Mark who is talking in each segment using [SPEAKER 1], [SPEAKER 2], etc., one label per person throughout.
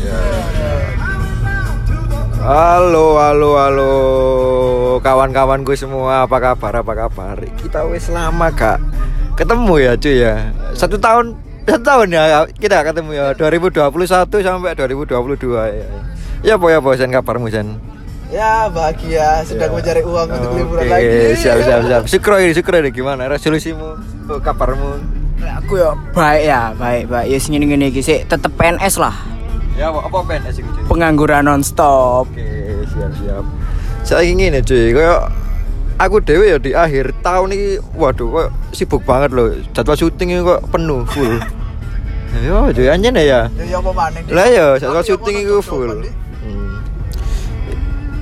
[SPEAKER 1] ya.
[SPEAKER 2] Halo, halo, halo kawan-kawanku semua, apa kabar, apa kabar? Kita wis lama gak ketemu ya cuy ya Satu tahun, satu tahun ya kita ketemu ya 2021 sampai 2022 ya Ya apa ya bosan kabarmu Jan?
[SPEAKER 1] Ya bahagia sedang
[SPEAKER 2] Ya.
[SPEAKER 1] mencari uang untuk liburan
[SPEAKER 2] Oke,
[SPEAKER 1] lagi.
[SPEAKER 2] siap, siap, siap Syukur ini, syukur ini gimana resolusimu, oh, kabarmu
[SPEAKER 3] Aku ya baik ya, baik, baik. Ya sing ngene iki sik tetep PNS lah.
[SPEAKER 2] Ya apa, apa cuy?
[SPEAKER 3] Pengangguran nonstop.
[SPEAKER 2] Oke, siap siap. Saya ingin ya cuy, kayak aku dewe ya di akhir tahun ini, waduh, kok sibuk banget loh. Jadwal syuting ini kok penuh full. Yo, cuy anjen ya.
[SPEAKER 1] Ya ya?
[SPEAKER 2] Lah ya, jadwal syuting itu full. Hmm.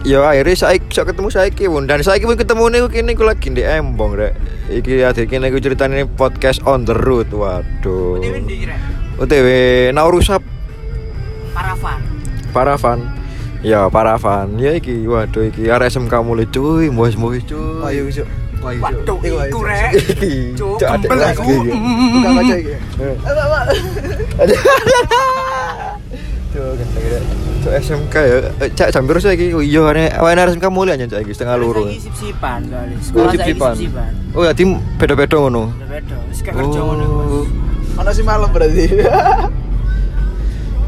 [SPEAKER 2] Ya akhirnya saya bisa ketemu saya pun dan saya pun ketemu nih kini aku lagi di Embong rek. Iki ada kini aku ceritain ini podcast on the road. Waduh. OTW Naurusap
[SPEAKER 3] Paravan.
[SPEAKER 2] Paravan ya Paravan ya iki waduh iki RSMK mulai cuy muis muis cuy
[SPEAKER 1] Ayo, Cuk.
[SPEAKER 2] Ayo,
[SPEAKER 3] Waduh,
[SPEAKER 1] Iku,
[SPEAKER 3] rek.
[SPEAKER 2] iki
[SPEAKER 3] Cuk,
[SPEAKER 2] lagi
[SPEAKER 3] aku.
[SPEAKER 2] iki.
[SPEAKER 1] Buka kaca iki. Pak, Pak.
[SPEAKER 2] Cuk, gendeng rek. Cuk SMK ya Eh, cak jam berapa iki iya ane awalnya RSMK mulai aja cak iki setengah loro
[SPEAKER 3] Saiki sip-sipan kali.
[SPEAKER 2] Oh,
[SPEAKER 3] Sekolah saiki
[SPEAKER 2] sip-sipan.
[SPEAKER 3] sip-sipan.
[SPEAKER 2] oh ya tim beda-beda ngono
[SPEAKER 3] Beda-beda. Wis kerja ngono.
[SPEAKER 2] oh
[SPEAKER 1] Mana sih malam berarti?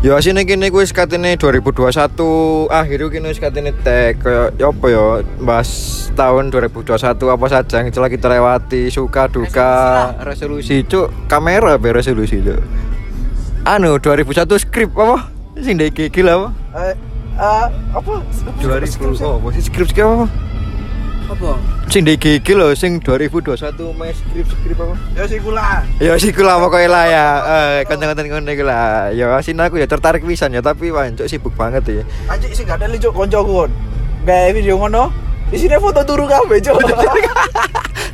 [SPEAKER 2] Ya asine kene kuwi katene 2021 akhir kene tag. Kaya ya apa ya bahas tahun 2021 apa saja yang telah kita lewati. Suka duka. Resolusi cuk. Kamera be resolusi cuk. Anu 2001 skrip apa? Sing ndek gigil apa?
[SPEAKER 1] Eh, eh, apa?
[SPEAKER 2] 2000 oh apa sih? Skrip skrip apa
[SPEAKER 3] Apa?
[SPEAKER 2] sing ndek gigil lho sing 2021 main skrip skrip apa
[SPEAKER 1] Ya sih kula.
[SPEAKER 2] Ya sih kula pokoknya lah ya. Eh kancan-kancan ngono iku lah. Ya asin aku ya tertarik pisan ya tapi wancuk sibuk banget ya.
[SPEAKER 1] Anjing sih gak ada cuk koncoku kon. Gawe video ngono. Di sini foto turu kabeh cuk.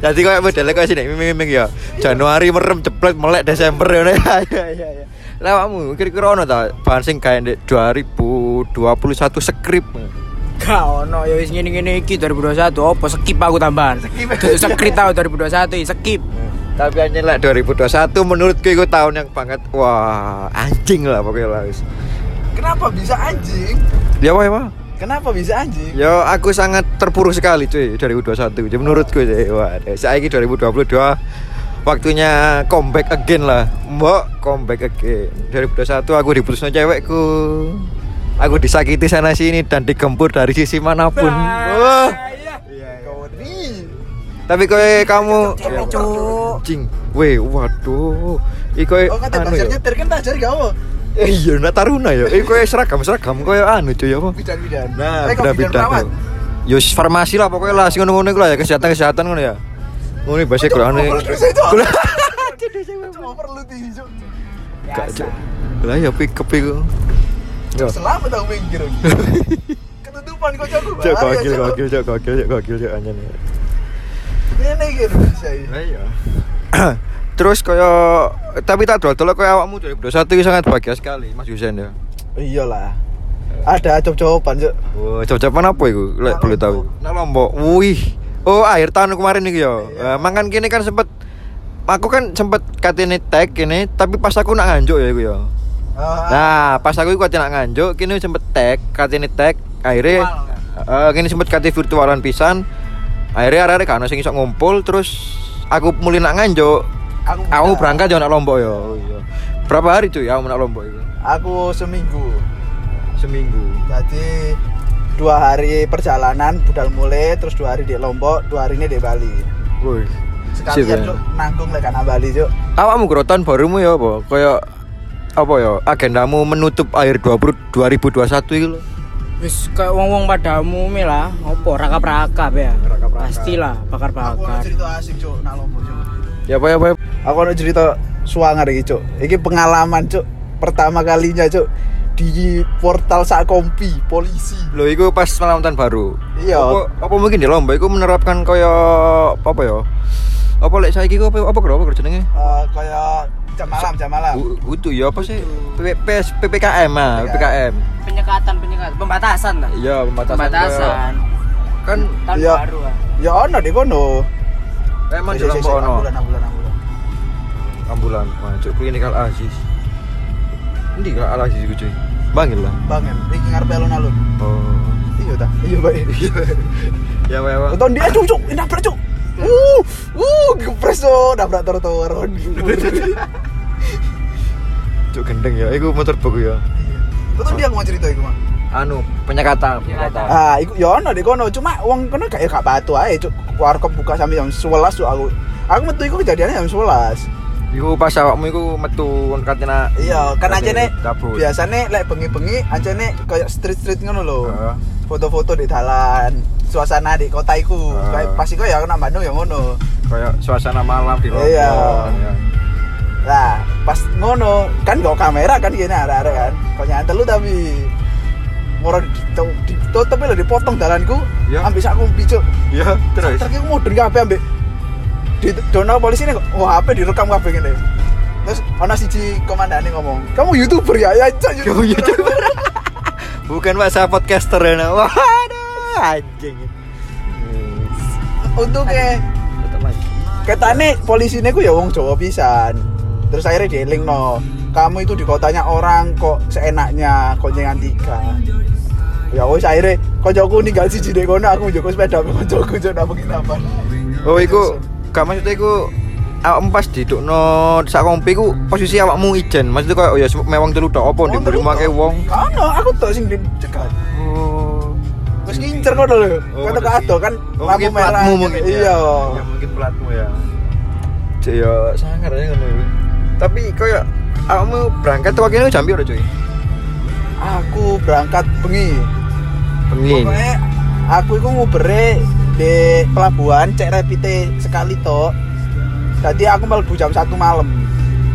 [SPEAKER 2] Jadi kayak modelnya kayak sini miming-miming ya. Januari merem jeblek melek Desember ya. Ya ya ya. Lah kamu kira-kira ono ta bahan sing kayak ndek 2021 skrip.
[SPEAKER 3] Gak ono ya wis ngene-ngene iki 2021 opo skip aku tambahan.
[SPEAKER 1] Skip.
[SPEAKER 3] Dudu skip tahun 2021 ya skip.
[SPEAKER 2] Tapi hanya lah 2021 menurutku itu tahun yang banget wah anjing lah pokoknya lah wis.
[SPEAKER 1] Kenapa bisa anjing?
[SPEAKER 2] Ya apa ya, Pak?
[SPEAKER 1] Kenapa bisa anjing?
[SPEAKER 2] Ya aku sangat terpuruk sekali cuy 2021 Jadi menurutku cuy Wah saya ini 2022 Waktunya comeback again lah Mbok comeback again 2021 aku diputusnya cewekku Aku disakiti sana sini dan digempur dari sisi mana pun Wah
[SPEAKER 1] Kawan nih.
[SPEAKER 2] Tapi kowe kamu
[SPEAKER 3] Cewek, Cuk.
[SPEAKER 2] Cing Weh waduh kowe
[SPEAKER 1] Oh kata
[SPEAKER 2] anu ya
[SPEAKER 1] kan tak jadi kamu.
[SPEAKER 2] Eh iya nak taruna ya kowe seragam-seragam Kowe anu cuy apa
[SPEAKER 1] Bidan-bidan.
[SPEAKER 2] Nah,
[SPEAKER 1] Eh, kok
[SPEAKER 2] beda
[SPEAKER 1] bidan
[SPEAKER 2] beda
[SPEAKER 1] perawat?
[SPEAKER 2] Yus farmasi lah pokoknya lah, sing ngono-ngono iku lah ya kesehatan kesehatan ngono ya. Ngono iki bahasa Quran. Kula
[SPEAKER 1] Cuma perlu di cuk.
[SPEAKER 2] gak cuk. Lah ya pick up iku. Yo.
[SPEAKER 1] Selamat aku minggir. Ketutupan kok jago.
[SPEAKER 2] Cuk gokil gokil cuk gokil cuk gokil cuk anjen.
[SPEAKER 1] Ini gitu
[SPEAKER 2] iya. Terus kaya tapi tak dol-dol kaya awakmu 2021 iki sangat bahagia sekali Mas Yusen ya.
[SPEAKER 1] Iyalah. Ada cop-copan cuk.
[SPEAKER 2] Oh, coba-coba apa iku? Lek boleh tahu. Nak Lombok. Wih. Oh, akhir tahun kemarin iki ya. Eh, mangan kini kan sempet aku kan sempet katene tag kini tapi pas aku nak nganjuk ya iku ya.
[SPEAKER 1] Ah,
[SPEAKER 2] Nah, pas aku iku nak nganjuk kini sempet tag, katene tag akhirnya eh kini sempet kate virtualan pisan. Akhirnya arek-arek kan sing iso ngumpul terus aku mulai nak nganjuk.
[SPEAKER 1] Aku
[SPEAKER 2] Aku berangkat yo nak Lombok ya. Oh, iya. Berapa hari tuh ya aku nak Lombok itu?
[SPEAKER 1] Aku seminggu.
[SPEAKER 2] Seminggu.
[SPEAKER 1] Jadi dua hari perjalanan budal mulai terus dua hari di Lombok dua hari ini di Bali
[SPEAKER 2] Wih. sip,
[SPEAKER 1] sekalian
[SPEAKER 2] ya.
[SPEAKER 1] cuk nanggung lek Bali cuk
[SPEAKER 2] Awakmu kerotan barumu ya apa? Kayak apa ya? Agendamu menutup akhir 20 2021 iki lho.
[SPEAKER 3] Wis kayak wong-wong pada umumnya lah, opo rakap-rakap ya.
[SPEAKER 2] Rakap-rakap.
[SPEAKER 3] Pastilah
[SPEAKER 1] aku ada
[SPEAKER 3] bakar-bakar.
[SPEAKER 1] cerita asik cuk nak Lombok cuk
[SPEAKER 2] Ya apa ya apa? ya?
[SPEAKER 1] aku ada cerita suangar iki cuk iki pengalaman cuk pertama kalinya cuk di portal Sakompi polisi
[SPEAKER 2] Lho iku pas malam tahun baru.
[SPEAKER 1] Iya.
[SPEAKER 2] Apa, apa mungkin di Lombok iku menerapkan kaya apa ya? Apa lek saiki apa apa karo apa karo jenenge?
[SPEAKER 1] Eh, kayak jam malam jam malam
[SPEAKER 2] U- Utu ya apa sih? PPS PPKM ah, PPKM.
[SPEAKER 3] Penyekatan, penyekatan, pembatasan lah.
[SPEAKER 2] Iya, pembatasan.
[SPEAKER 3] Pembatasan.
[SPEAKER 2] Kan
[SPEAKER 3] Tahun
[SPEAKER 1] Iya.
[SPEAKER 3] baru ah.
[SPEAKER 1] ya ono di kono
[SPEAKER 2] emang di
[SPEAKER 1] Si, si, si,
[SPEAKER 2] Lombok ono
[SPEAKER 1] ambulan ambulan ambulan
[SPEAKER 2] ambulan, mancuk klinikal Aziz. Endi kalau Al Aziz iku cuy? Bangil lah.
[SPEAKER 1] Bangen, iki ngarepe alun-alun.
[SPEAKER 2] Oh.
[SPEAKER 1] Iya ta? Iya, Pak.
[SPEAKER 2] Ya, Pak. Pak.
[SPEAKER 1] Tonton dia cuk, cuk, nabrak cuk. Uh, uh, gepres cuk, nabrak trotoar.
[SPEAKER 2] Cuk gendeng ya, iku motor baku ya.
[SPEAKER 1] Tonton dia mau cerita iku, Mak.
[SPEAKER 2] Anu, penyekatan, penyekatan.
[SPEAKER 1] Ah, iku ya ono di kono, cuma wong kono gak ya gak batu ae, cuk. Warkop buka sampai jam 11 cuk aku. Aku metu iku kejadiannya jam 11.
[SPEAKER 2] Iku pas awakmu iku metu katanya
[SPEAKER 1] Iya, kan aja nih biasanya lek bengi-bengi aja nih kayak street-street ngono lho. Foto-foto di jalan, suasana di kota iku.
[SPEAKER 2] Heeh.
[SPEAKER 1] Kayak pasti kok ya kena Bandung ya ngono.
[SPEAKER 2] Kayak suasana malam di Lombok.
[SPEAKER 1] Iya.
[SPEAKER 2] ya.
[SPEAKER 1] Lah, pas ngono kan gak kamera kan gini arek-arek kan. Kok nyantel lu tapi moro ditutup lho dipotong dalanku.
[SPEAKER 2] Iya.
[SPEAKER 1] Ambek sak kumpi cuk.
[SPEAKER 2] Iya, terus.
[SPEAKER 1] Terus aku mudeng kabeh ambek di dono polisi ini wah HP direkam kabeh ngene. Terus ana siji komandane ngomong, "Kamu YouTuber ya?" Ya,
[SPEAKER 2] YouTuber. Bukan Pak, saya podcaster ya. nah. Anjing.
[SPEAKER 1] Untungnya
[SPEAKER 2] aja.
[SPEAKER 1] ketane polisi ini ku ya wong Jawa pisan. Terus akhirnya dieling no, kamu itu di kotanya orang kok seenaknya kok nyengan tiga. Ya wis akhirnya koncoku ninggal siji dek kono aku njoko sepeda koncoku jek nang penginapan.
[SPEAKER 2] Oh, iku gak maksudnya iku awakmu pas didukno sak kompi ku posisi awakmu ijen. Maksudnya koyo oh ya mewang telu tok apa diberi make wong.
[SPEAKER 1] Kono aku tok sing dicegat.
[SPEAKER 2] Oh.
[SPEAKER 1] Wis ngincer lho.
[SPEAKER 2] Oh,
[SPEAKER 1] Kata
[SPEAKER 2] maksudnya-
[SPEAKER 1] kado kan
[SPEAKER 2] Oh,
[SPEAKER 1] lampu
[SPEAKER 2] mungkin
[SPEAKER 1] merah.
[SPEAKER 2] platmu mungkin ya.
[SPEAKER 1] Iya.
[SPEAKER 2] Ya mungkin platmu ya. Cek ya sangar ya ngono. iku. Tapi koyo awakmu berangkat tuh kene jam piro cuy?
[SPEAKER 1] Aku berangkat bengi.
[SPEAKER 2] Bengi.
[SPEAKER 1] Pokoknya aku itu ngubere di pelabuhan cek rapite sekali toh. Jadi aku melebu jam satu malam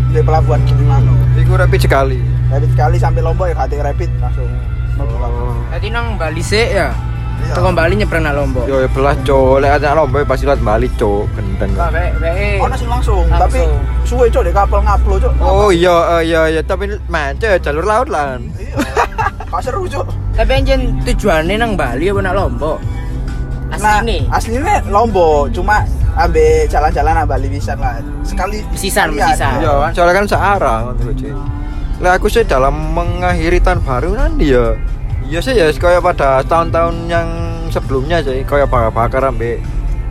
[SPEAKER 1] di pelabuhan Gimano.
[SPEAKER 2] Iku rapi sekali.
[SPEAKER 1] Rapid sekali sampai Lombok ya kate rapid langsung. Lombok.
[SPEAKER 2] Oh.
[SPEAKER 3] Tadi nang Bali sih ya.
[SPEAKER 1] Iya.
[SPEAKER 3] Teko Bali nyebrang nak Lombok.
[SPEAKER 2] Yo belas cok, lek ada lomba pasti lihat Bali cok, gendeng.
[SPEAKER 3] Lah bae bae.
[SPEAKER 1] Ono sing langsung,
[SPEAKER 3] Langsung.
[SPEAKER 1] tapi suwe cok di kapal ngaplo cok.
[SPEAKER 2] Oh iya iya iya tapi macet jalur laut lah.
[SPEAKER 1] Iya. Gak seru cok.
[SPEAKER 3] Tapi anjen tujuannya nang Bali apa nak Lombok?
[SPEAKER 1] Nah,
[SPEAKER 3] Asli nih.
[SPEAKER 1] aslinya Lombok, cuma ambil jalan-jalan nang Bali bisa lah. Sekali
[SPEAKER 3] Sisan, sisan.
[SPEAKER 2] Iya kan soalnya kan searah ngono lho. Lah aku sih dalam mengakhiri tahun baru nanti ya. Iya sih ya kayak pada tahun-tahun yang sebelumnya sih kayak bakar-bakar ambek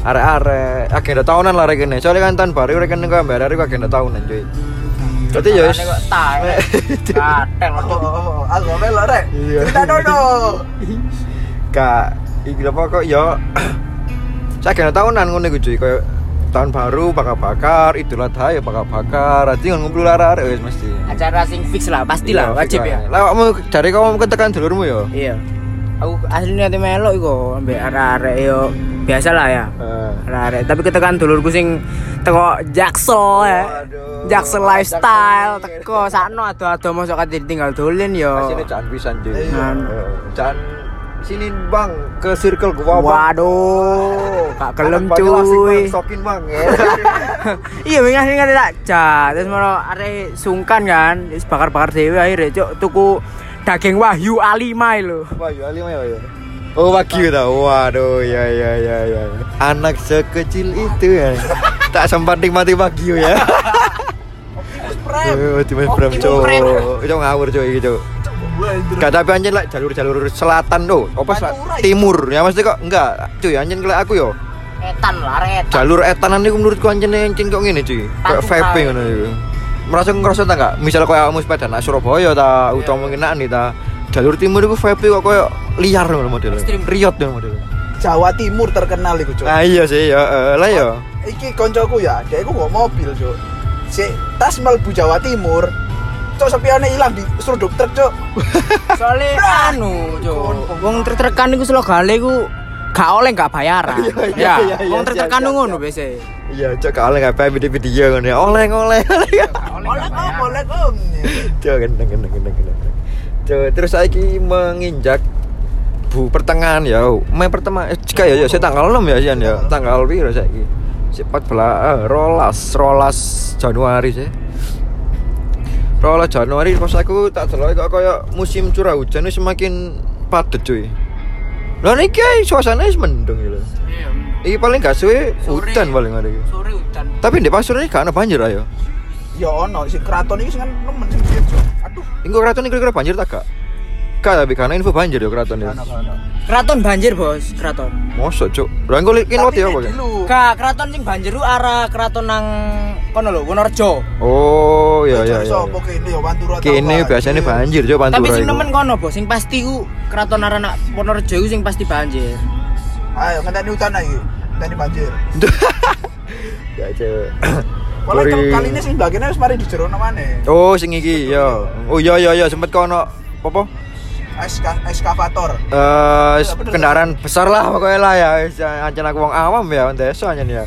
[SPEAKER 2] arek-arek agenda tahunan lah rekene. Soalnya kan tahun baru rekene kok ambek arek agenda tahunan cuy. Ya
[SPEAKER 3] Makanya kok tae. Katel
[SPEAKER 1] Oh, aku gak melok rek.
[SPEAKER 2] Iya.
[SPEAKER 1] Cerita dono.
[SPEAKER 2] Kak, iki apa kok ya saya agenda tahunan ngono iku cuy kayak tahun baru bakar-bakar, Idul Adha ya bakar-bakar, nanti ngumpul arek-arek wis mesti.
[SPEAKER 3] Acara sing fix lah, pastilah
[SPEAKER 2] Iya,
[SPEAKER 3] wajib ya.
[SPEAKER 2] lah. Lah kamu dari kamu ketekan dulurmu ya?
[SPEAKER 3] Iya. Aku aslinya nanti melok iku ambek arek-arek yo biasa lah ya. Arek-arek, tapi ketekan dulurku sing teko Jaksel ya. Jaksel lifestyle teko sakno ado-ado mosok tinggal dolen yo.
[SPEAKER 2] Sini jangan pisan cuy.
[SPEAKER 1] Iya.
[SPEAKER 2] Sini bang ke circle gua bang.
[SPEAKER 3] Waduh,
[SPEAKER 2] banyak asik,
[SPEAKER 3] cuy.
[SPEAKER 2] Bang. Sokin bang ya.
[SPEAKER 3] Iya, sing ada tak ja. Terus malah arek sungkan kan, wis bakar-bakar dhewe akhirnya cuk tuku daging Wahyu A5 lho.
[SPEAKER 2] Wah, ya lima ya. Oh, wagyu dah. Waduh, ya ya ya ya. Anak sekecil itu ya. tak sempat nikmati wagyu ya. Eh, Optimus Prime
[SPEAKER 3] Optimus
[SPEAKER 2] cok.
[SPEAKER 3] Prime.
[SPEAKER 2] Itu ngawur cok iki cok.
[SPEAKER 1] Itu.
[SPEAKER 2] Gak tapi anjing lah jalur-jalur selatan tuh. Apa sel-
[SPEAKER 1] Pantura, iya.
[SPEAKER 2] timur ya mesti kok enggak. Cuy, anjing kelek aku yo.
[SPEAKER 3] Etan lah, etan.
[SPEAKER 2] Jalur etanan niku menurutku anjing anjing kok ngene cuy. Kayak vaping
[SPEAKER 3] ya.
[SPEAKER 2] ngono iku. Merasa ngerasa ta enggak? Misal koyo kamu sepeda nak Surabaya ta utawa mungkin nak nih ta. Jalur timur iku vape kok koyo liar ngono model.
[SPEAKER 3] Ekstrim.
[SPEAKER 2] Riot ngono model.
[SPEAKER 1] Jawa Timur terkenal iku, Cuk.
[SPEAKER 2] Nah iya sih ya, eh, lah ya.
[SPEAKER 1] Iki koncoku ya, dia iku bawa mobil, Cuk. Si tas mlebu Jawa Timur. Cuk sepiane ilang di seruduk truk, Cuk.
[SPEAKER 3] Soale anu, cuk. Wong tertekan iku slogane iku gak oleh gak bayaran.
[SPEAKER 2] Iya, iya,
[SPEAKER 3] Ya,
[SPEAKER 2] iya,
[SPEAKER 3] wong tertekan ngono biasa.
[SPEAKER 2] Iya, cok kalau nggak apa video-video ngono ya. Oleh oleh.
[SPEAKER 1] Oleh om, oleh om.
[SPEAKER 2] Cok gendeng gendeng gendeng gendeng. Cok terus saiki menginjak bu pertengahan ya. Mei pertama eh, jika ya, ya saya tanggal 6 ya Sian ya. Tanggal piro saiki? Si 14 eh, rolas rolas Januari sih. Rolas Januari pas aku tak delok kok kayak musim curah hujan ini semakin padat cuy. Lah niki ae suasana wis mendung ya lho.
[SPEAKER 3] Iya.
[SPEAKER 2] Iki paling gak suwe hujan paling ada iki.
[SPEAKER 3] Sore hujan.
[SPEAKER 2] Tapi di pasar ini gak ada banjir ayo.
[SPEAKER 1] Ya ono si keraton iki sing kan nemen sing Cuk. Aduh,
[SPEAKER 2] Ingko keraton ini kira-kira banjir tak gak? Gak tapi karena info banjir ya keraton ya.
[SPEAKER 1] Ono.
[SPEAKER 3] Keraton banjir, Bos. Keraton.
[SPEAKER 2] Mosok, Cuk. Lah engko likin ya apa? Kak?
[SPEAKER 3] Gak, keraton sing banjir ku arah keraton nang kono lho, Wonorejo.
[SPEAKER 2] Oh, iya iya
[SPEAKER 1] Jare
[SPEAKER 2] iya.
[SPEAKER 1] Sopo kene ya Pantura
[SPEAKER 2] Kene biasanya banjir, Cuk, Pantura.
[SPEAKER 3] Tapi sing nemen kono, Bos. Sing pasti ku keraton arah nak Wonorejo ku sing pasti banjir.
[SPEAKER 1] Ayo ngenteni hutan lagi. Ngenteni banjir.
[SPEAKER 2] Ya, Cuk.
[SPEAKER 1] Kalau kali ini sing bagiannya wis mari dijerono maneh.
[SPEAKER 2] Oh, sing iki ya. Oh iya iya iya sempet kono apa?
[SPEAKER 1] Eska- Eskavator.
[SPEAKER 2] Eh
[SPEAKER 1] Iya, bener.
[SPEAKER 2] kendaraan besar lah pokoknya lah ya. Wis, Ancen aku wong awam ya, wong desa ancen ya.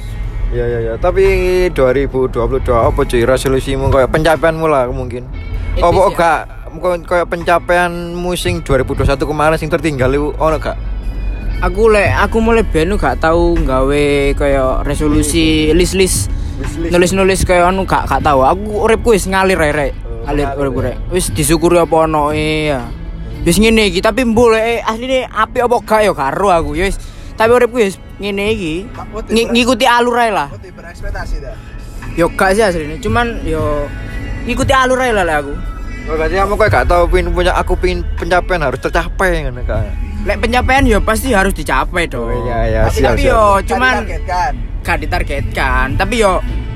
[SPEAKER 2] Iya iya iya. Tapi 2022 apa cuy resolusimu kayak pencapaianmu lah mungkin. Apa
[SPEAKER 3] ya?
[SPEAKER 2] gak mungkin kayak pencapaian musim 2021 kemarin sing tertinggal itu ono gak?
[SPEAKER 3] Aku lek aku mulai benu gak tahu gawe kaya resolusi list-list nulis-nulis kaya anu gak gak tahu. Aku uripku wis ngalir rek.
[SPEAKER 2] Oh,
[SPEAKER 3] Ngalir uripku
[SPEAKER 2] ya.
[SPEAKER 3] rek. Wis disyukuri apa ono ya. Wis ngene iki tapi mbule asline apik apa gak ya karo aku ya wis. Tapi uripku wis ngene iki. Ng- ngikuti alur ae lah.
[SPEAKER 1] Berekspektasi dah.
[SPEAKER 3] Yo gak sih asline, cuman yo ngikuti alur ae lah aku.
[SPEAKER 2] Oh, berarti kamu kayak gak tahu pin punya aku pin pencapaian harus tercapai ngono kan.
[SPEAKER 3] Lek pencapaian yo pasti harus dicapai dong.
[SPEAKER 2] Oh, iya iya
[SPEAKER 1] Tapi-
[SPEAKER 2] siap
[SPEAKER 3] tapi
[SPEAKER 2] siap.
[SPEAKER 3] yo
[SPEAKER 1] Kan
[SPEAKER 3] cuman
[SPEAKER 1] ditargetkan.
[SPEAKER 3] gak ditargetkan, tapi yo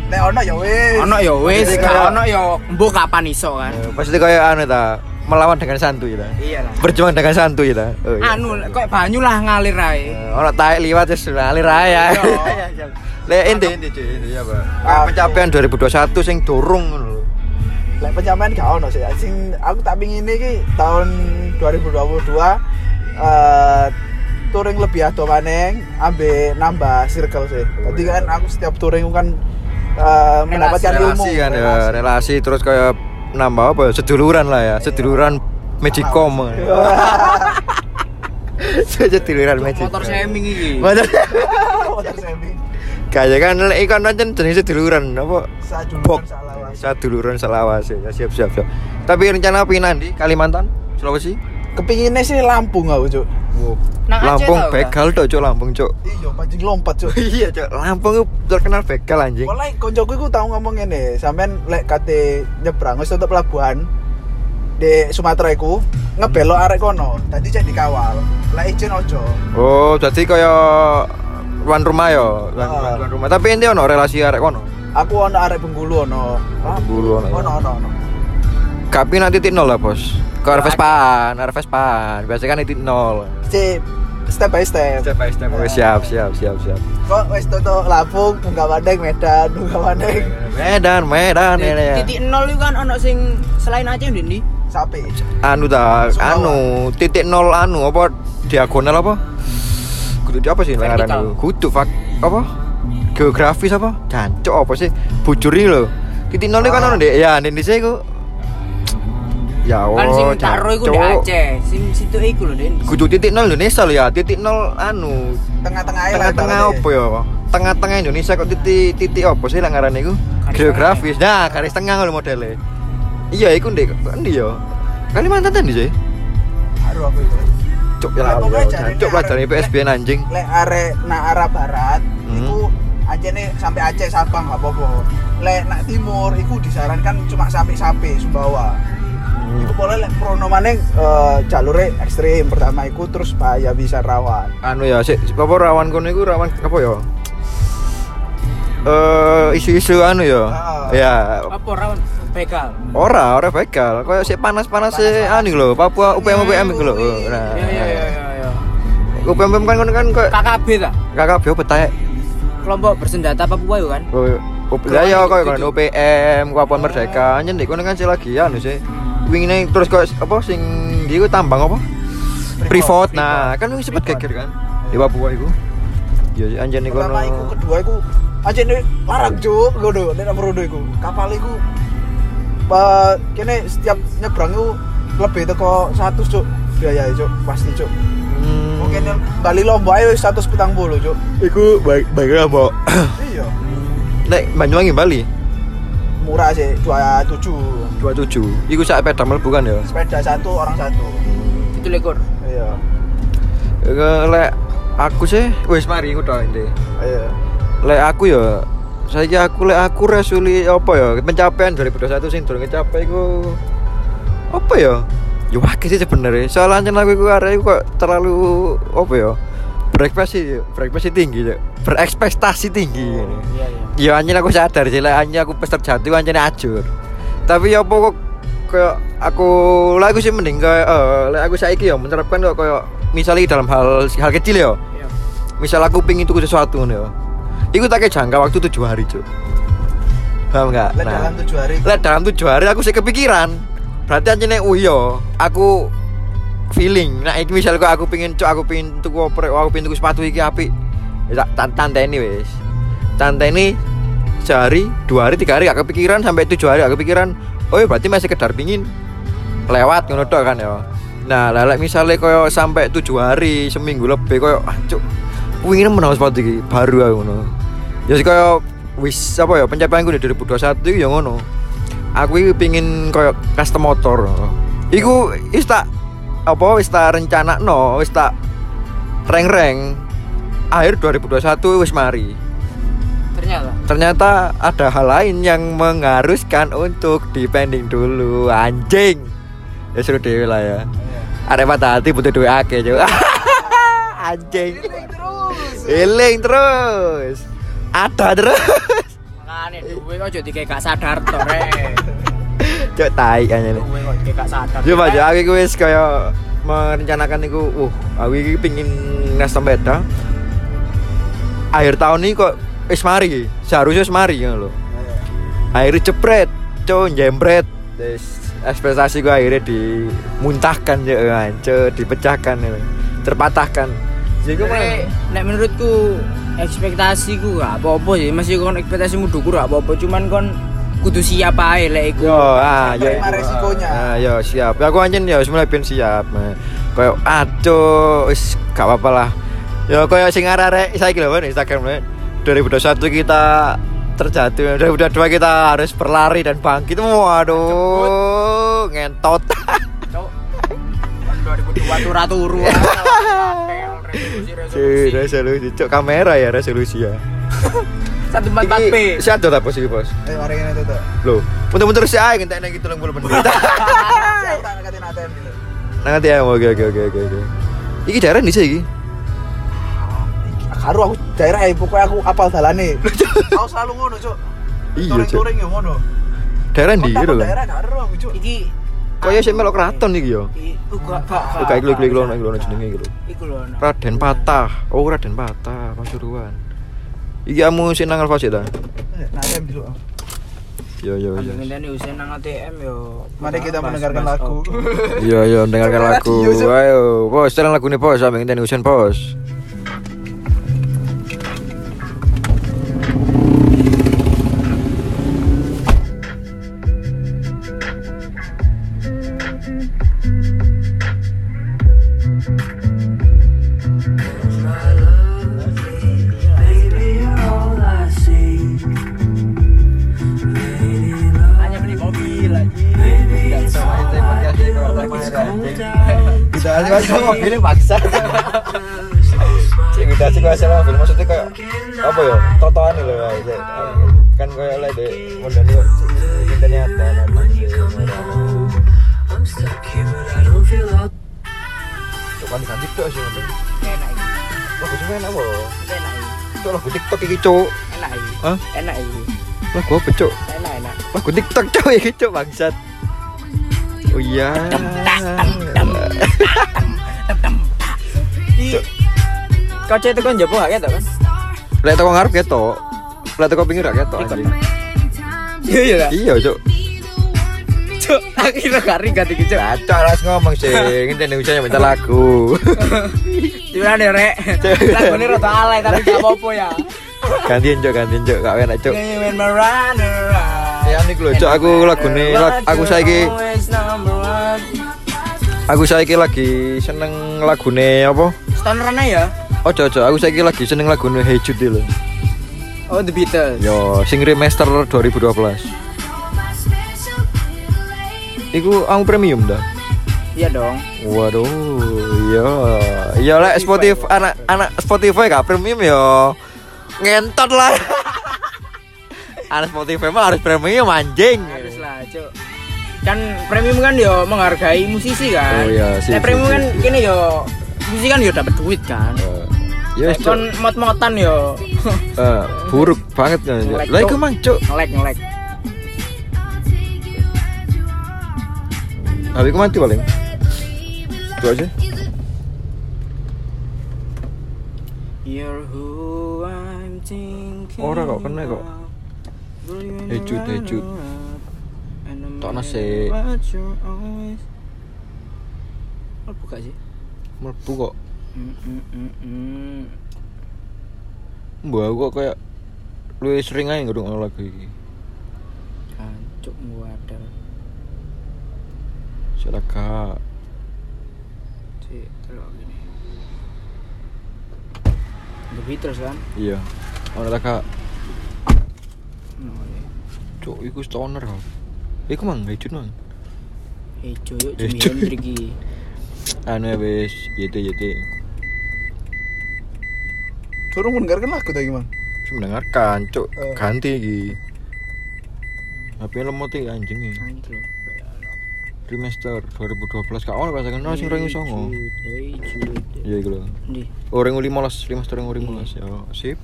[SPEAKER 1] Nek ono ya wis.
[SPEAKER 3] ono yo wis, gak ono yo mbok kapan iso kan.
[SPEAKER 2] Eh, Pasti kayak anu ta, melawan dengan santuy ta.
[SPEAKER 3] Iya lah.
[SPEAKER 2] Berjuang dengan santuy ta. Oh, iya.
[SPEAKER 3] Anu kok banyu lah ngalir ae.
[SPEAKER 2] Eh, Ono taek liwat wis ngalir ae ya.
[SPEAKER 3] Iya.
[SPEAKER 2] Lek ente ente ya, Pak. Pencapaian 2021 sing durung ngono lho.
[SPEAKER 1] Lek pencapaian gak ono sih. Sing aku tak pingin iki tahun 2022 eh touring lebih ado maneng ambe nambah circle sih. Jadi kan aku setiap touring kan eh, mendapatkan ilmu.
[SPEAKER 2] relasi kan ya, relasi terus kayak nambah apa ya? Seduluran lah ya, seduluran Magicom. seduluran Magicom.
[SPEAKER 3] Motor shaming iki.
[SPEAKER 2] Motor.
[SPEAKER 1] Motor semi.
[SPEAKER 2] Kayak kan lek ikan ancen jenis seduluran apa? Bok.
[SPEAKER 1] salawas.
[SPEAKER 2] Saduluran Salawas ya. Siap siap siap. Tapi rencana pindah di Kalimantan, Sulawesi?
[SPEAKER 1] Kepinginnya sih Lampung aku, Cuk.
[SPEAKER 3] Nang
[SPEAKER 2] Lampung
[SPEAKER 3] tau,
[SPEAKER 2] begal tuh, Cuk, Lampung, Cuk.
[SPEAKER 1] Iya, pancing lompat, Cuk.
[SPEAKER 2] Iya, Cuk. Lampung itu terkenal begal anjing.
[SPEAKER 1] Mulai koncoku iku tau ngomong ngene, sampean lek kate nyebrang wis tutup pelabuhan di Sumatera iku ngebelok arek kono, dadi cek dikawal. Lek izin ojo.
[SPEAKER 2] Oh, jadi kayak tuan rumah ya, tuan,
[SPEAKER 1] Ah.
[SPEAKER 2] tuan rumah. Tapi ente ono relasi arek kono.
[SPEAKER 1] Aku ono arek Bengkulu ono. Hah?
[SPEAKER 2] Bengkulu ono, ya.
[SPEAKER 1] Ono ono ono.
[SPEAKER 2] Kapi nanti titik nol lah, Bos. Ke arah Vespan, arah Vespan. Biasanya kan titik nol.
[SPEAKER 1] Si step by step.
[SPEAKER 2] Step by step. Oh, siap, siap, siap, siap.
[SPEAKER 1] Kok wis tutup Lampung, Bunga Mandeng, Medan, Bunga Mandeng.
[SPEAKER 2] Medan, Medan ini ya.
[SPEAKER 3] Titik nol itu kan ono sing selain Aceh ndi?
[SPEAKER 1] Sapi.
[SPEAKER 2] Anu ta, anu titik nol anu apa diagonal apa? Kudu di apa sih
[SPEAKER 3] Vertikal.
[SPEAKER 2] ngaran itu? Kudu fak apa? Geografis apa? Jancuk apa sih? Bujuri lho. Titik nol itu kan
[SPEAKER 1] Ah.
[SPEAKER 2] ono Dek. Ya, Indonesia iku. Ya
[SPEAKER 3] Kan sing
[SPEAKER 2] oh,
[SPEAKER 3] tak ro iku di. Aceh. Sing situ iku lho, Den.
[SPEAKER 2] Kudu titik nol Indonesia lho ya. Titik nol anu
[SPEAKER 1] Tengah-tengah ae
[SPEAKER 2] tengah-tengah apa ya? Tengah-tengah Indonesia kok titik titik apa sih lah ngaran iku? Geografis. Nah, garis tengah lho modelnya. Iya, iku ndek ndi ya? Kalimantan tadi sih.
[SPEAKER 1] Aduh aku itu.
[SPEAKER 2] Cuk ya
[SPEAKER 1] Lah,
[SPEAKER 2] ya, Cuk pelajaran
[SPEAKER 1] arek-
[SPEAKER 2] PSBN anjing.
[SPEAKER 1] Lek arek nak arah barat
[SPEAKER 2] Hmm.
[SPEAKER 1] iku anjene sampai Aceh Sabang gak apa-apa. Lek nak timur iku disarankan cuma sampai Sape Sumbawa.
[SPEAKER 2] Hmm.
[SPEAKER 1] Iku boleh lek prono maneng eh, jalure ekstrim pertama iku terus bahaya bisa rawan.
[SPEAKER 2] Anu ya, sik apa rawan kono iku rawan apa ya? Eh isu-isu anu ya.
[SPEAKER 1] Ah.
[SPEAKER 2] Ya,
[SPEAKER 3] Apa rawan begal?
[SPEAKER 2] ora, ora begal. Kayak sik panas-panas sih anu lho, Papua UPM UPM iku lho. Nah.
[SPEAKER 3] Iya iya iya iya, iya.
[SPEAKER 2] UPM UPM kan kono kan kayak
[SPEAKER 3] KKB ta?
[SPEAKER 2] KKB apa taek?
[SPEAKER 3] Kelompok bersenjata Papua itu kan?
[SPEAKER 2] Oh, lah ya kok kan UPM, Kapuan Merdeka, anjen ndek kono kan sih lagi anu sih. Wingine terus kok apa sing di iku tambang apa? Privat. Nah, kan wing sempat
[SPEAKER 1] Freeport.
[SPEAKER 2] geger kan di Papua iku. Iya sih anjen iku
[SPEAKER 1] Pertama iku kedua iku anjene larang juk ngono nek nomor rodo iku. Kapal iku eh, kene setiap nyebrang iku lebih teko 100 cuk biaya cuk pasti cuk.
[SPEAKER 2] Hmm.
[SPEAKER 1] Mungkin Bali Lombok ayo 140 cuk.
[SPEAKER 2] Iku baik baik apa?
[SPEAKER 1] Iya.
[SPEAKER 2] Nek Banyuwangi Bali
[SPEAKER 1] Murah sih 27.
[SPEAKER 2] 27. Iku sak peda mlebu kan ya.
[SPEAKER 1] Sepeda satu orang satu.
[SPEAKER 3] Itu lekor.
[SPEAKER 1] Iya.
[SPEAKER 2] Lek aku sih wis mari iku tok ente.
[SPEAKER 1] Iya.
[SPEAKER 2] Lek aku ya saiki aku lek aku resuli apa ya pencapaian 2021 sing durung kecapai iku apa ya? Ya wakil sih sebenarnya. Soalnya aku iku arek iku kok terlalu apa ya? Berekspektasi, berekspektasi tinggi, Cuk. berekspektasi tinggi.
[SPEAKER 3] iya iya
[SPEAKER 2] Ya anjing aku sadar sih, lah anjing aku pas terjatuh anjing ajur. Tapi ya apa kok kayak aku lah aku sih mending kayak lek aku saiki ya menerapkan kok kayak misalnya dalam hal hal kecil ya.
[SPEAKER 3] iya
[SPEAKER 2] Misal aku pingin tuku sesuatu nih ya. Iku tak jangka waktu tujuh hari, Cuk. Paham enggak?
[SPEAKER 1] Lah dalam tujuh hari
[SPEAKER 2] Lah dalam tujuh hari aku sih kepikiran. Berarti anjing oh iya, aku feeling. Nah, iki misal kok aku pingin cuk aku pingin tuku oprek, aku pingin tuku sepatu iki apik. Ya tak tanteni wis. Tanteni sehari, dua hari, tiga hari gak kepikiran sampai tujuh hari gak kepikiran. Oh iya berarti masih kedar pingin lewat ngono tok kan ya. Nah, lah lek misale koyo sampai tujuh hari, seminggu lebih koyo ah, cuk pingin menang sepatu iki baru aku ngono. Ya koyo wis apa ya pencapaianku di 2021 iki ya ngono. Aku iki pingin koyo custom motor. Iku wis tak apa wis tak rencanakno, wis tak reng-reng akhir 2021 wis mari.
[SPEAKER 3] ternyata
[SPEAKER 2] Ternyata ada hal lain yang mengharuskan untuk dipending dulu anjing. Ya suruh dewe lah ya. Ada patah hati butuh duit akeh juga. anjing.
[SPEAKER 1] terus
[SPEAKER 2] Eling terus. Ada terus.
[SPEAKER 3] makanya jadi kayak gak sadar rek
[SPEAKER 2] Cok tai
[SPEAKER 3] kayak gak sadar
[SPEAKER 2] Coba aja aku wis kaya merencanakan iku, uh, aku iki pengin ngasih sepeda. Akhir tahun ini kok wis mari, seharusnya wis mari ngono lho. Akhirnya jepret, cok jembret. Ekspektasi gue akhirnya dimuntahkan ya, cok dipecahkan ya. terpatahkan. Jadi gue
[SPEAKER 3] Nek, nek menurutku ekspektasiku gak apa-apa sih masih kon ekspektasimu dukur gak apa-apa cuman kon kudu siap ae lek iku
[SPEAKER 2] Yo, ah, yo.
[SPEAKER 1] Resikonya.
[SPEAKER 2] Ah, yo siap. Aku anjen yo mulai ben siap. Kayak aduh, wis gak apa-apa lah. Yo kayak sing arek saiki lho Instagram lho. 2021 kita terjatuh. 2022 kita harus berlari dan bangkit. Waduh, ngentot.
[SPEAKER 3] Cok. 2002 turu turu
[SPEAKER 2] Cuy, resolusi. Cuk, kamera ya resolusi ya.
[SPEAKER 3] satu empat empat p
[SPEAKER 2] Iki si ada apa sih, Bos?
[SPEAKER 1] ayo mari tuh
[SPEAKER 2] Loh, muter-muter si ae ngentek nang gitu 30 menit.
[SPEAKER 1] saya tak ngekatin ATM dulu
[SPEAKER 2] Nanti ya, oke oke oke oke. oke. Iki daerah di sini iki.
[SPEAKER 1] karo aku daerah ya pokoknya aku apal dalane aku selalu ngono cuk
[SPEAKER 2] Iya, Cuk.
[SPEAKER 1] touring ya ngono
[SPEAKER 2] Daerah gitu lho.
[SPEAKER 1] daerah karo aku cuk
[SPEAKER 3] iki
[SPEAKER 2] Kaya sing melok keraton iki yo.
[SPEAKER 3] i- uh, gak gak
[SPEAKER 2] Oh, kayak klik klik lono lono jenenge iki lho.
[SPEAKER 3] iku lho nah.
[SPEAKER 2] Raden Patah. Oh, Raden Patah, Pasuruan. Iki kamu sing nang Alfa ta?
[SPEAKER 1] nah ATM dulu
[SPEAKER 2] Yo yo yo.
[SPEAKER 3] Ngenteni usen nang ATM yo.
[SPEAKER 1] Mari kita mendengarkan lagu.
[SPEAKER 2] Iya iya dengarkan lagu. Ayo, bos, sekarang lagu nih bos, sampe ngenteni Husen bos. Asik asik mobilnya paksa. Cik kita asik asik mobil maksudnya kayak apa ya? Totoan lho ya. Kan kayak lah deh, modalnya kok kita nyata. Tuh sih mobil.
[SPEAKER 3] Enak.
[SPEAKER 2] Lagu sih enak apa?
[SPEAKER 3] Enak.
[SPEAKER 2] Cuk lagu TikTok iki cuk.
[SPEAKER 3] Enak iki. Enak iki.
[SPEAKER 2] Lagu apa cuk?
[SPEAKER 3] Enak enak.
[SPEAKER 2] Lagu TikTok cuk iki cuk bangsat. Oh iya.
[SPEAKER 3] Kau cek tekan jopo gak ketok kan?
[SPEAKER 2] Lek teko ngarep ketok. Lek teko pinggir gak ketok.
[SPEAKER 3] Iya iya kan?
[SPEAKER 2] Iya cuk.
[SPEAKER 3] Cuk, akhirnya gak ringat iki cuk.
[SPEAKER 2] Kacau lah ngomong sih, nginteni usahanya minta lagu.
[SPEAKER 3] Gimana deh rek? Lagu ini rada alay tapi gak apa-apa ya.
[SPEAKER 2] gantiin cuk, gantiin cuk, gak enak cuk.
[SPEAKER 3] Around.
[SPEAKER 2] Ya nih lho cuk, aku lagune lag- aku saiki. Aku saiki lagi seneng lagune apa?
[SPEAKER 3] Stoneran aja ya?
[SPEAKER 2] Ojo ojo, aku saiki lagi seneng lagune Hey Jude lho.
[SPEAKER 3] Oh The Beatles.
[SPEAKER 2] Yo, sing remaster 2012. Iku aku premium dah.
[SPEAKER 3] Iya dong.
[SPEAKER 2] Waduh, iya, iya lek Spotify anak anak Spotify gak premium yo, ngentot lah. anak Spotify mah harus premium anjing.
[SPEAKER 3] Harus lah cuk. Kan premium kan yo menghargai musisi kan
[SPEAKER 2] Oh, iya, sip,
[SPEAKER 3] Nek premium
[SPEAKER 2] sip,
[SPEAKER 3] kan
[SPEAKER 2] sip.
[SPEAKER 3] kini yo musisi kan yo dapat duit kan
[SPEAKER 2] Ya
[SPEAKER 3] Nek
[SPEAKER 2] wis, Cuk.
[SPEAKER 3] kon mot-motan yo
[SPEAKER 2] Eh, buruk banget kan. Lah iku
[SPEAKER 3] Cuk.
[SPEAKER 2] mang, Cuk.
[SPEAKER 3] ngelek ngelek
[SPEAKER 2] HP ku mati paling. Itu aja.
[SPEAKER 3] You're who I'm thinking
[SPEAKER 2] Ora kok, kena kok. Hecut, hecut. Tokno sik.
[SPEAKER 3] Oh, buka sih.
[SPEAKER 2] Mlebu kok.
[SPEAKER 3] Mm, mm, mm.
[SPEAKER 2] Mbak kok kayak lu sering aja ngerungokno lagu iki.
[SPEAKER 3] Kancuk wadah.
[SPEAKER 2] Silakan.
[SPEAKER 3] Cik, delok gini. The Beatles kan?
[SPEAKER 2] Iya. Kak.
[SPEAKER 3] Oh, iya.
[SPEAKER 2] Cuk, iku stoner kok. Iku mang hecut mang.
[SPEAKER 3] Yuk
[SPEAKER 2] Eh,
[SPEAKER 3] Jimi
[SPEAKER 2] Cuk.
[SPEAKER 3] Hendrix iki.
[SPEAKER 2] Anu ya wis, YT YT.
[SPEAKER 1] Suruh mendengarkan lagu tadi?
[SPEAKER 2] Saya mendengarkan, cuk.
[SPEAKER 1] Oh.
[SPEAKER 2] Ganti iki. HP lemot iki anjing iki.
[SPEAKER 3] Anjir.
[SPEAKER 2] Remaster 2012 kak ono kan ono sing 2009.
[SPEAKER 3] Hey Jude.
[SPEAKER 2] Iya iku lho.
[SPEAKER 3] Ndi?
[SPEAKER 2] Oh, 2015, remaster 2015. Ya, sip.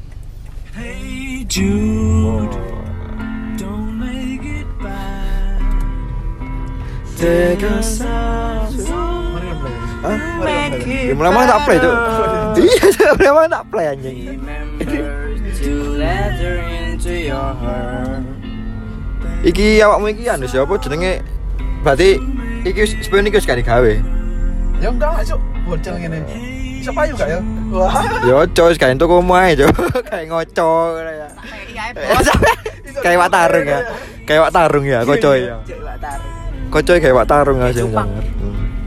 [SPEAKER 4] Hey Jude,
[SPEAKER 2] Oh. Take us out. Hah? Ya mulai tak play, Cuk. Iya, mulai tak play anjing.
[SPEAKER 3] Remember to let her into your heart.
[SPEAKER 2] Iki awakmu iki anu siapa jenenge? Berarti iki wis- sebenarnya iki wis gak digawe.
[SPEAKER 1] Ya enggak lah, Cuk. Bocil ngene. Bisa payu gak ya? Wah.
[SPEAKER 2] Yo coy, kayak itu kamu aja, kayak ngoco ngono ya. Kayak wak tarung ya. Kayak wak tarung ya, kocoy ya.
[SPEAKER 3] Coba taruh.
[SPEAKER 2] Kocoy kayak wak tarung aja
[SPEAKER 3] Cupang.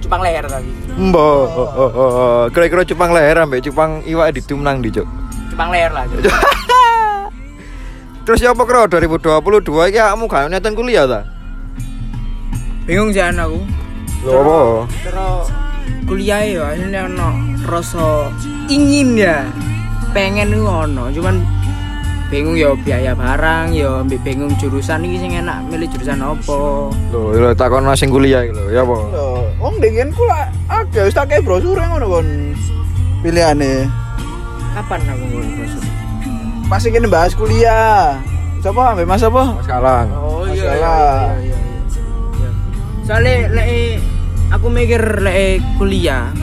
[SPEAKER 3] Cupang leher tadi.
[SPEAKER 2] Mbo, oh, oh, oh, oh. kira-kira cupang leher ambek cupang iwak ditumnang di cuk.
[SPEAKER 3] Cupang leher lah.
[SPEAKER 2] Terus ya apa kira 2022 iki kamu gak niatan kuliah ta?
[SPEAKER 3] Bingung sih aku.
[SPEAKER 2] Lho apa?
[SPEAKER 3] Terus kuliah ya ini ono rasa ingin ya pengen ku ono cuman bingung ya biaya barang ya ambek bingung jurusan iki sing enak milih jurusan apa
[SPEAKER 2] Lho, lho takon sing kuliah iki lho, ya apa?
[SPEAKER 1] Loh, wong dengan ku lah ada wis tak brosur ngono kon. Pilihane.
[SPEAKER 3] kapan aku ngono masuk
[SPEAKER 1] Pas iki bahas kuliah. Siapa? Ambek Mas apa?
[SPEAKER 2] Mas Kalang.
[SPEAKER 3] oh
[SPEAKER 1] iya, iya,
[SPEAKER 3] iya soalnya lek aku mikir lek kuliah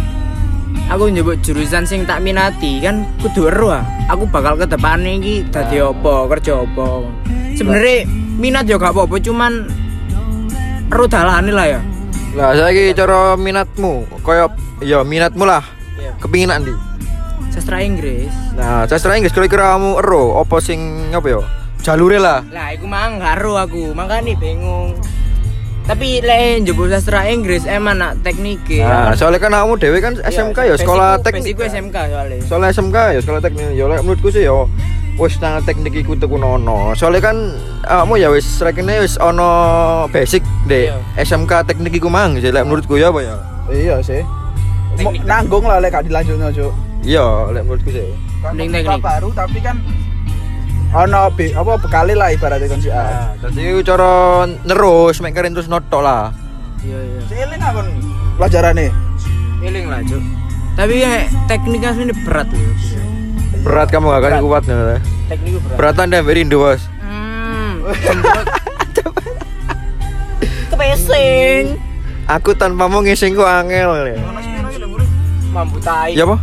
[SPEAKER 3] aku nyebut jurusan sing tak minati kan kudu ero ah. aku bakal ke depan iki dadi apa kerja apa sebenarnya minat ya gak apa-apa cuman ero dalane lah ya
[SPEAKER 2] Lah saiki cara minatmu, koyo ya minatmu lah.
[SPEAKER 3] Iya.
[SPEAKER 2] Kepingin ndi?
[SPEAKER 3] sastra Inggris
[SPEAKER 2] Nah, sastra Inggris kira-kira kamu ero apa sing apa ya? Jalure lah.
[SPEAKER 3] lah iku mang karo aku makanya bingung tapi lek njebul sastra Inggris emang nak teknik
[SPEAKER 2] Nah, soalnya kan kamu dewe kan SMK ya sekolah teknik.
[SPEAKER 3] Basiku SMK soalnya
[SPEAKER 2] Soalnya SMK ya sekolah teknik. Ya lek menurutku sih ya wis nang teknik iku teku nono. Soalnya kan kamu ya wis rekene wis ono basic deh
[SPEAKER 3] Iya.
[SPEAKER 2] SMK teknik iku mang lek menurutku ya apa ya?
[SPEAKER 1] Iya sih.
[SPEAKER 3] Teknik.
[SPEAKER 1] nanggung lah lek gak dilanjutno, Cuk.
[SPEAKER 2] Iya, lek menurutku sih.
[SPEAKER 1] Kan
[SPEAKER 3] teknik.
[SPEAKER 1] baru tapi kan ono be, apa bekali lah ibaratnya kon si A.
[SPEAKER 2] Nah, dadi cara nerus mek keren terus notok lah.
[SPEAKER 3] iya iya
[SPEAKER 1] Seling kon pelajarane.
[SPEAKER 3] Feeling lah cuk tapi ya tekniknya ini berat loh
[SPEAKER 2] Berat kamu gak akan
[SPEAKER 1] Berat.
[SPEAKER 2] kuat nih.
[SPEAKER 3] tekniknya berat
[SPEAKER 2] Beratan deh Berindo, Bos.
[SPEAKER 3] hmm kepesing
[SPEAKER 2] Aku tanpamu ngising ku angel ya.
[SPEAKER 3] Mampu tai
[SPEAKER 2] Ya apa?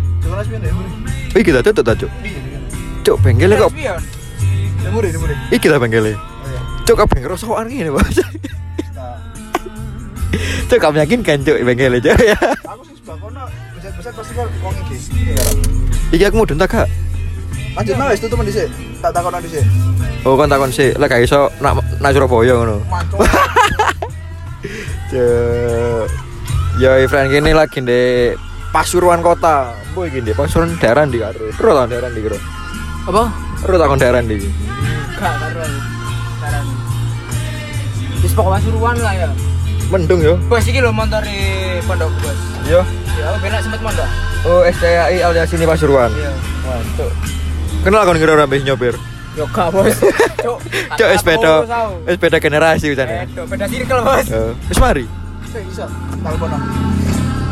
[SPEAKER 2] Iki kita tutup ta, Cuk. Cuk, bengkelnya kok.
[SPEAKER 1] Bro, Bro.
[SPEAKER 2] Iki ta bengkelnya.
[SPEAKER 1] Iya.
[SPEAKER 2] Cuk, kok bengkel rosokan gini, Bos.
[SPEAKER 1] Nah,
[SPEAKER 2] Cuk, kamu yakin kan, Cuk, bengkelnya, Cuk ya.
[SPEAKER 1] Aku sing sebelah kono beset-beset pasti wong iki. Iki
[SPEAKER 2] aku mudun tak, Kak?
[SPEAKER 1] Lanjut nah wis tutup dhisik. Tak takon dhisik.
[SPEAKER 2] Oh, kan takon sih, lah gak iso nak nak Surabaya ngono. Cuk. Ya, friend gini lagi di Pasuruan kota. Boy gini, Pasuruan daerah di karo. Ro ta daerah di karo.
[SPEAKER 3] Apa
[SPEAKER 2] Ro takon daerah di.
[SPEAKER 3] gak karuan karuan Wis pokok pasuruan lah ya.
[SPEAKER 2] Mendung yo.
[SPEAKER 3] Bos iki lho motor di pondok bos.
[SPEAKER 2] Yo.
[SPEAKER 3] Ya, aku benak sempet mondok.
[SPEAKER 2] Oh, STAI alias ini Pasuruan.
[SPEAKER 3] Iya.
[SPEAKER 2] Mantap. Kenal kan kira orang nyopir?
[SPEAKER 3] Yo gak bos. Cuk.
[SPEAKER 2] Cuk wis beda generasi wisane.
[SPEAKER 3] Beda beda circle bos.
[SPEAKER 2] Wis mari.
[SPEAKER 1] Sik iso. Telepon.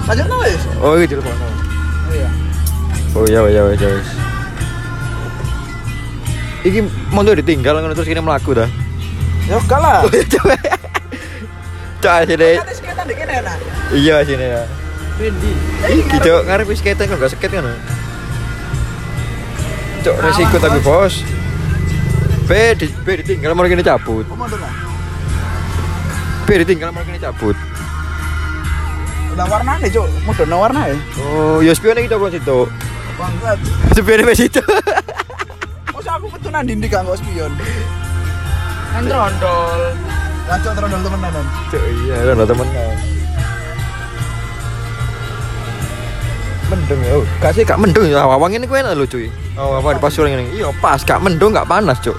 [SPEAKER 1] Lanjut no wis.
[SPEAKER 2] Oh iki telepon.
[SPEAKER 1] Iya.
[SPEAKER 2] Oh iya iya iya iya. Iki mondo ditinggal ngono terus kene mlaku ta.
[SPEAKER 1] Ya enggak lah.
[SPEAKER 2] Coba. Coba sini.
[SPEAKER 1] Sekitar di kene enak.
[SPEAKER 2] Iya sini ya.
[SPEAKER 3] Bendi.
[SPEAKER 2] Iki cok ngarep wis skate kan gak skate kan. Cok resiko tapi bos. B di B ditinggal mau kene cabut.
[SPEAKER 1] Kok?
[SPEAKER 2] B ditinggal mau kene cabut.
[SPEAKER 1] Udah warna nih, Cuk. Mudone warna ya.
[SPEAKER 2] Oh, ya spion iki coba situ.
[SPEAKER 1] Bangsat.
[SPEAKER 2] Spion wis situ.
[SPEAKER 1] Masa aku petunan dindi gak nggo spion.
[SPEAKER 3] Kan trondol.
[SPEAKER 1] Lanjut terus dulu temenan.
[SPEAKER 2] Cok iya kan temen Mendung ya, gak sih gak mendung. Ya, awang ini kue enak lho cuy. Oh, apa di pasuran ini, iya pas, gak mendung, gak panas cuk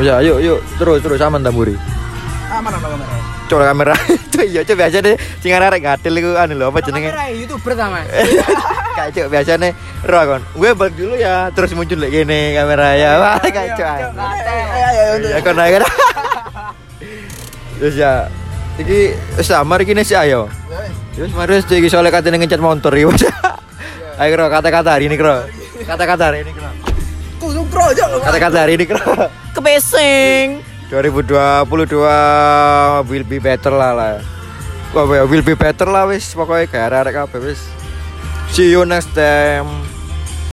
[SPEAKER 2] Ya, yuk, yuk, terus, terus, aman tamburi.
[SPEAKER 1] Aman ana kamera.
[SPEAKER 2] Coba kamera, cuy, iya cuy, biasa deh Sing arek gatel itu, anu lho, apa jenenge
[SPEAKER 3] Kamera YouTuber ta, Mas.
[SPEAKER 2] Kayak cuy, biasa nih, roh kon Gue balik dulu ya, terus muncul lagi gini kamera ya Wah, kayak cuy
[SPEAKER 1] Ayo ayo untuk.
[SPEAKER 2] Ya, kon aja Terus ya, iki, sama iki nih sih ayo
[SPEAKER 1] wis.
[SPEAKER 2] Terus mari iki soalnya katanya ngecat motor ya. Ayo kro kata-kata hari ini kro. Kata-kata hari ini kro. Kata-kata hari ini kro.
[SPEAKER 3] Kepesing.
[SPEAKER 2] 2022 will be better lah lah. Ya, will be better lah wis pokoknya arek kabeh wis. See you next time.